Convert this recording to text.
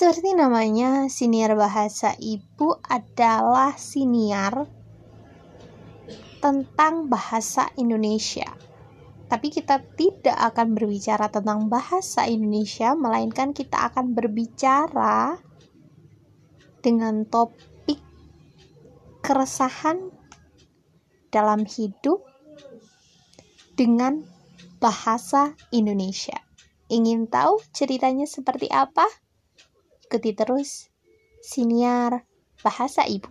Seperti namanya, siniar bahasa ibu adalah siniar tentang bahasa Indonesia. Tapi kita tidak akan berbicara tentang bahasa Indonesia, melainkan kita akan berbicara dengan topik keresahan dalam hidup dengan bahasa Indonesia. Ingin tahu ceritanya seperti apa? Ikuti terus Siniar Bahasa Ibu.